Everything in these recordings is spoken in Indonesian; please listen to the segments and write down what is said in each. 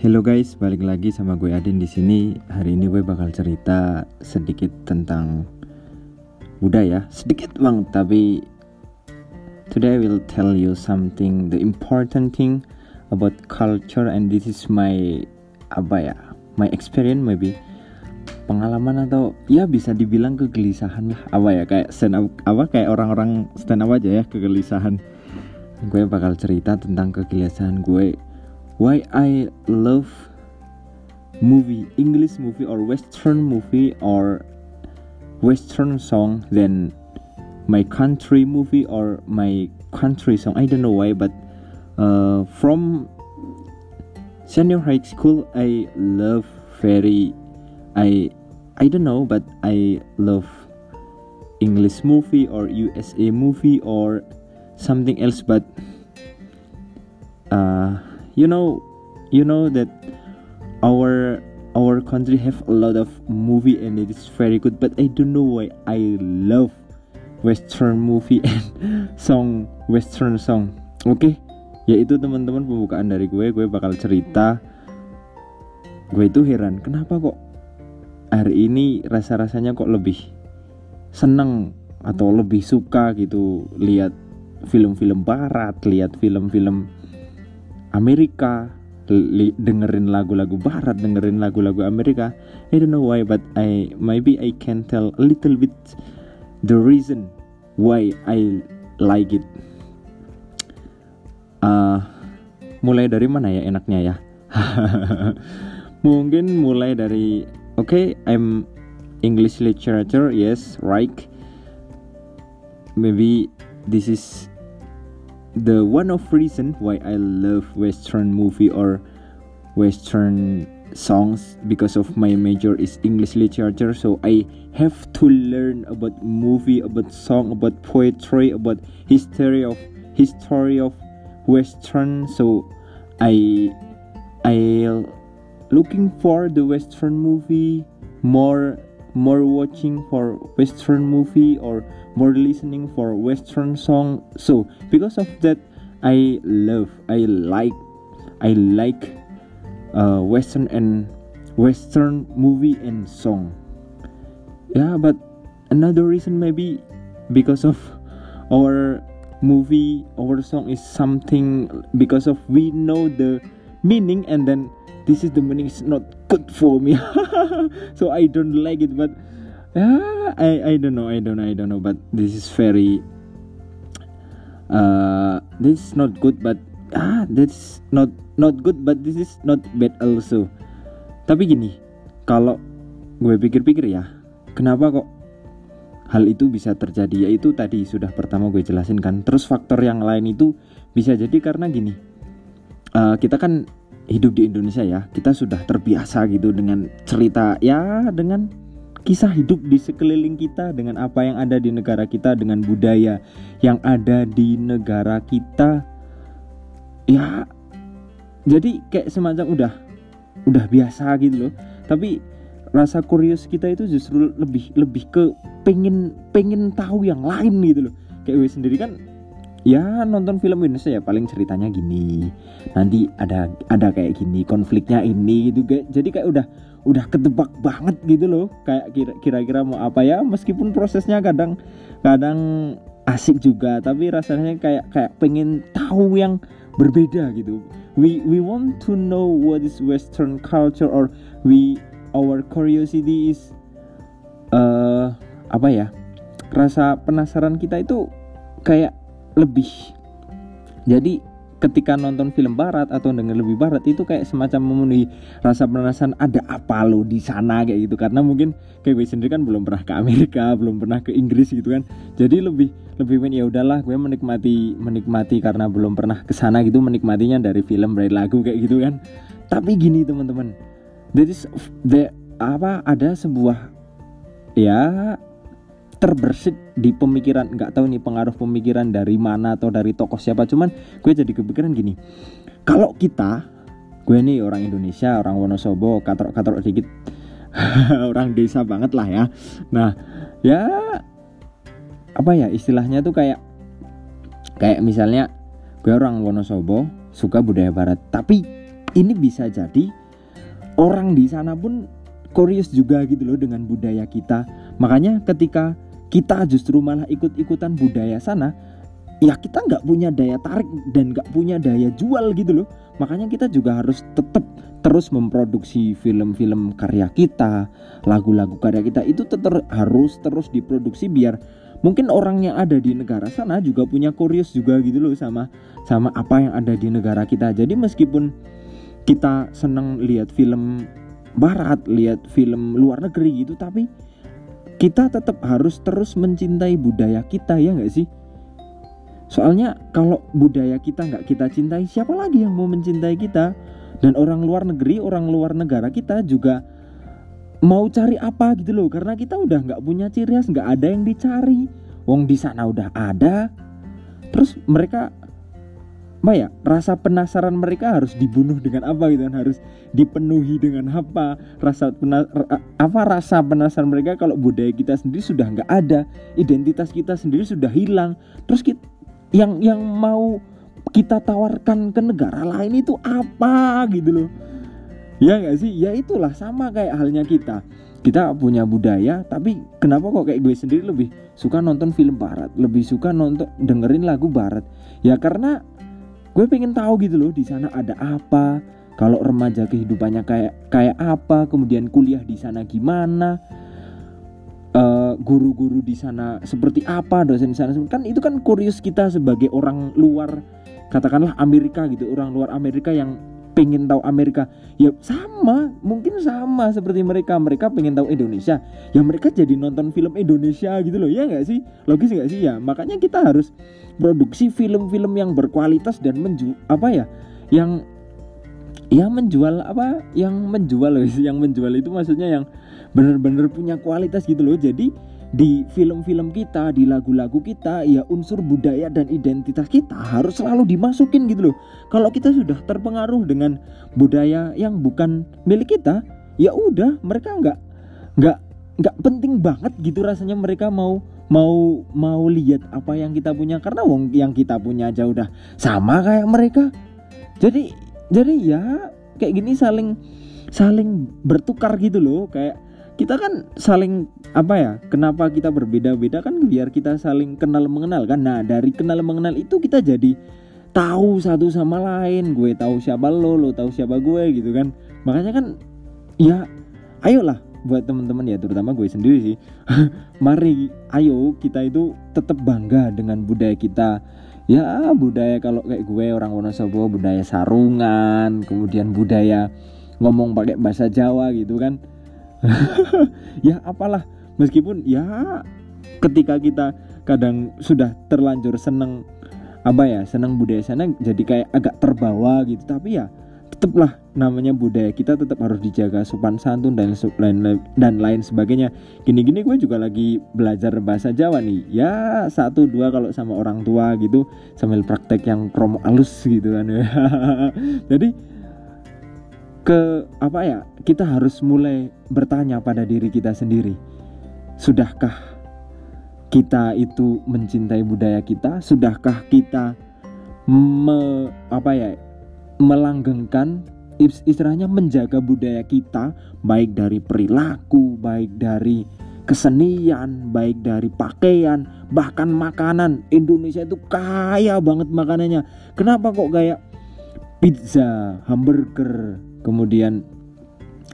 Hello guys, balik lagi sama gue Adin di sini. Hari ini gue bakal cerita sedikit tentang budaya, sedikit bang, tapi today I will tell you something the important thing about culture and this is my apa ya, my experience maybe. Pengalaman atau ya bisa dibilang kegelisahan lah. Apa ya kayak stand up apa kayak orang-orang stand up aja ya kegelisahan. Gue bakal cerita tentang kegelisahan gue why I love movie English movie or Western movie or Western song than my country movie or my country song. I don't know why but uh, from senior high school I love very I I don't know but I love English movie or USA movie or something else but uh, you know you know that our our country have a lot of movie and it is very good but I don't know why I love western movie and song western song. Oke okay? yaitu teman-teman pembukaan dari gue. Gue bakal cerita. Gue itu heran kenapa kok hari ini rasa-rasanya kok lebih seneng atau lebih suka gitu lihat film-film barat, lihat film-film Amerika, dengerin lagu-lagu barat, dengerin lagu-lagu Amerika. I don't know why but I maybe I can tell a little bit the reason why I like it. Uh, mulai dari mana ya enaknya ya? Mungkin mulai dari okay i'm english literature yes right maybe this is the one of reason why i love western movie or western songs because of my major is english literature. So i have to learn about movie about song about poetry about history of history of western. So i i looking for the western movie more more watching for western movie or more listening for western song. So because of that i love i like i like uh, western and western movie and song. Yeah but another reason maybe because of our movie our song is something because of we know the meaning and then this is the meaning is not good for me. So i don't like it but yeah i i don't know i don't i don't know but this is very uh this is not good but ah that's not not good but this is not bad also. Tapi gini kalau gue pikir-pikir ya kenapa kok hal itu bisa terjadi? Yaitu tadi sudah pertama gue jelasin kan terus faktor yang lain itu bisa jadi karena gini uh, kita kan hidup di Indonesia ya. Kita sudah terbiasa gitu dengan cerita ya dengan kisah hidup di sekeliling kita dengan apa yang ada di negara kita dengan budaya yang ada di negara kita. Ya jadi kayak semacam udah udah biasa gitu loh. Tapi rasa kurios kita itu justru lebih lebih ke pengen pengen tahu yang lain gitu loh. Kayak gue sendiri kan ya nonton film Indonesia ya paling ceritanya gini. Nanti ada ada kayak gini konfliknya ini gitu kayak jadi kayak udah udah ketebak banget gitu loh. Kayak kira-kira mau apa ya meskipun prosesnya kadang kadang asik juga tapi rasanya kayak kayak pengen tahu yang berbeda gitu. We we want to know what is western culture or we our curiosity is uh, apa ya rasa penasaran kita itu kayak lebih. Jadi ketika nonton film barat atau dengan lebih barat itu kayak semacam memenuhi rasa penasaran ada apa lo di sana? kayak gitu. Karena mungkin kayak gue sendiri kan belum pernah ke Amerika belum pernah ke Inggris gitu kan. Jadi lebih lebih ya udahlah gue menikmati menikmati karena belum pernah ke sana gitu menikmatinya dari film dari lagu kayak gitu kan. Tapi gini teman-teman. Jadi the apa ada sebuah ya terbersit di pemikiran nggak tahu nih pengaruh pemikiran dari mana atau dari tokoh siapa. Cuman gue jadi kepikiran gini kalau kita gue nih orang Indonesia orang Wonosobo katrok-katrok dikit orang desa banget lah ya. Nah ya apa ya istilahnya tuh kayak kayak misalnya gue orang Wonosobo suka budaya barat. Tapi ini bisa jadi orang di sana pun curious juga gitu loh dengan budaya kita. Makanya ketika kita justru malah ikut-ikutan budaya sana ya kita nggak punya daya tarik dan nggak punya daya jual gitu loh. Makanya kita juga harus tetap terus memproduksi film-film karya kita lagu-lagu karya kita itu tetap harus terus diproduksi biar mungkin orang yang ada di negara sana juga punya curious juga gitu loh sama sama apa yang ada di negara kita. Jadi meskipun kita seneng lihat film barat lihat film luar negeri gitu tapi kita tetap harus terus mencintai budaya kita ya nggak sih Soalnya kalau budaya kita nggak kita cintai, siapa lagi yang mau mencintai kita? Dan orang luar negeri, orang luar negara kita juga mau cari apa gitu loh, karena kita udah nggak punya ciri khas, nggak ada yang dicari. Wong di sana udah ada. Terus mereka apa ya rasa penasaran mereka harus dibunuh dengan apa gitu kan? Harus dipenuhi dengan apa? Rasa pena, apa rasa penasaran mereka kalau budaya kita sendiri sudah nggak ada identitas kita sendiri sudah hilang. Terus kita yang yang mau kita tawarkan ke negara lain itu apa gitu loh? Ya nggak sih? Ya itulah sama kayak halnya kita. Kita punya budaya tapi kenapa kok kayak gue sendiri lebih suka nonton film barat? Lebih suka nonton dengerin lagu barat? Ya karena gue pengen tahu gitu loh di sana ada apa? Kalau remaja kehidupannya kayak kayak apa? Kemudian kuliah di sana gimana? Eh, guru-guru uh, di sana seperti apa? Dosen di sana kan itu kan kurius kita sebagai orang luar katakanlah Amerika gitu orang luar Amerika yang pengen tahu Amerika. Ya sama mungkin sama seperti mereka. Mereka pengen tahu Indonesia. Ya mereka jadi nonton film Indonesia gitu loh ya nggak sih? Logis nggak sih? Ya makanya kita harus produksi film-film yang berkualitas dan menju apa ya yang yang menjual apa yang menjual loh yang menjual itu maksudnya yang bener-bener punya kualitas gitu loh. Jadi di film-film kita, di lagu-lagu kita, ya unsur budaya dan identitas kita harus selalu dimasukin gitu loh. Kalau kita sudah terpengaruh dengan budaya yang bukan milik kita, ya udah mereka nggak nggak nggak penting banget gitu rasanya mereka mau mau mau lihat apa yang kita punya karena wong yang kita punya aja udah sama kayak mereka. Jadi jadi ya kayak gini saling saling bertukar gitu loh kayak kita kan saling apa ya kenapa kita berbeda-beda kan biar kita saling kenal mengenal kan. Nah dari kenal mengenal itu kita jadi tahu satu sama lain. Gue tahu siapa lo lo tahu siapa gue gitu kan. Makanya kan ya ayolah buat teman-teman ya terutama gue sendiri sih. Mari ayo kita itu tetap bangga dengan budaya kita. Ya budaya kalau kayak gue orang Wonosobo budaya sarungan kemudian budaya ngomong pakai bahasa Jawa gitu kan ya apalah. Meskipun ya ketika kita kadang sudah terlanjur seneng apa ya seneng budaya sana jadi kayak agak terbawa gitu. Tapi ya tetaplah namanya budaya kita tetap harus dijaga sopan santun dan lain dan lain sebagainya. Gini-gini gue juga lagi belajar bahasa Jawa nih. Ya satu dua kalau sama orang tua gitu sambil praktek yang kromo alus gitu kan jadi ke apa ya kita harus mulai bertanya pada diri kita sendiri. Sudahkah kita itu mencintai budaya kita? Sudahkah kita me, apa ya melanggengkan istilahnya menjaga budaya kita? Baik dari perilaku baik dari kesenian baik dari pakaian bahkan makanan. Indonesia itu kaya banget makanannya. Kenapa kok kayak pizza hamburger kemudian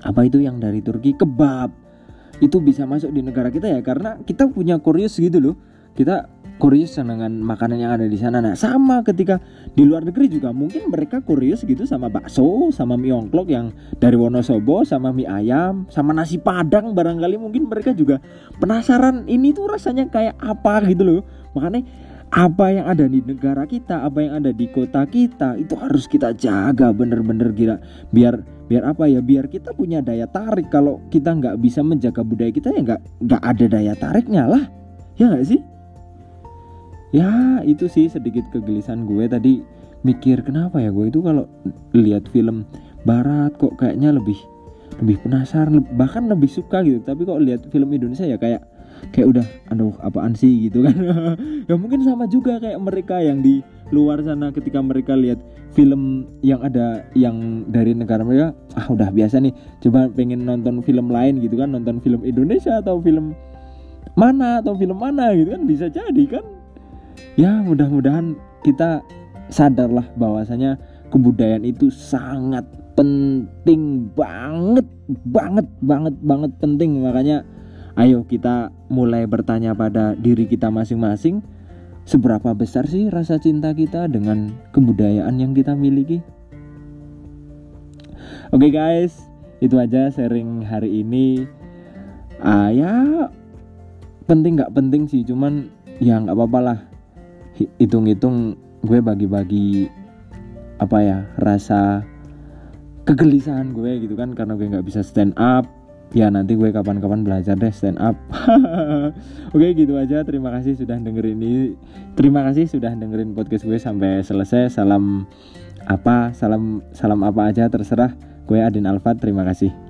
apa itu yang dari Turki? Kebab. Itu bisa masuk di negara kita ya karena kita punya kurios gitu loh. Kita kurios dengan makanan yang ada di sana. Nah sama ketika di luar negeri juga mungkin mereka kurios gitu sama bakso sama mie ongklok yang dari Wonosobo sama mie ayam sama nasi padang barangkali. Mungkin mereka juga penasaran ini tuh rasanya kayak apa gitu loh. Makanya apa yang ada di negara kita, apa yang ada di kota kita itu harus kita jaga bener-bener gila. Biar biar apa ya biar kita punya daya tarik. Kalau kita nggak bisa menjaga budaya kita ya nggak nggak ada daya tariknya lah. Ya nggak sih? Ya itu sih sedikit kegelisahan gue tadi. Mikir kenapa ya gue itu kalau lihat film barat kok kayaknya lebih lebih penasaran bahkan lebih suka gitu. Tapi kok lihat film Indonesia ya kayak kayak udah aduh apaan sih? gitu kan. Ya mungkin sama juga kayak mereka yang di luar sana ketika mereka lihat film yang ada yang dari negara mereka ah udah biasa nih coba pengen nonton film lain gitu kan. Nonton film Indonesia atau film mana atau film mana gitu kan bisa jadi kan. Ya mudah-mudahan kita sadarlah bahwasanya kebudayaan itu sangat penting banget banget banget banget penting. Makanya ayo kita mulai bertanya pada diri kita masing-masing. Seberapa besar sih rasa cinta kita dengan kebudayaan yang kita miliki? Oke okay guys itu aja sharing hari ini. Ah ya penting nggak penting sih cuman ya nggak apa-apa lah. Hitung-hitung gue bagi-bagi apa ya rasa kegelisahan gue gitu kan karena gue nggak bisa stand up ya nanti gue kapan-kapan belajar deh stand up. Oke gitu aja. Terima kasih sudah dengerin ini. Terima kasih sudah dengerin podcast gue sampai selesai. Salam apa? Salam salam apa aja terserah. Gue Adin Alfat. Terima kasih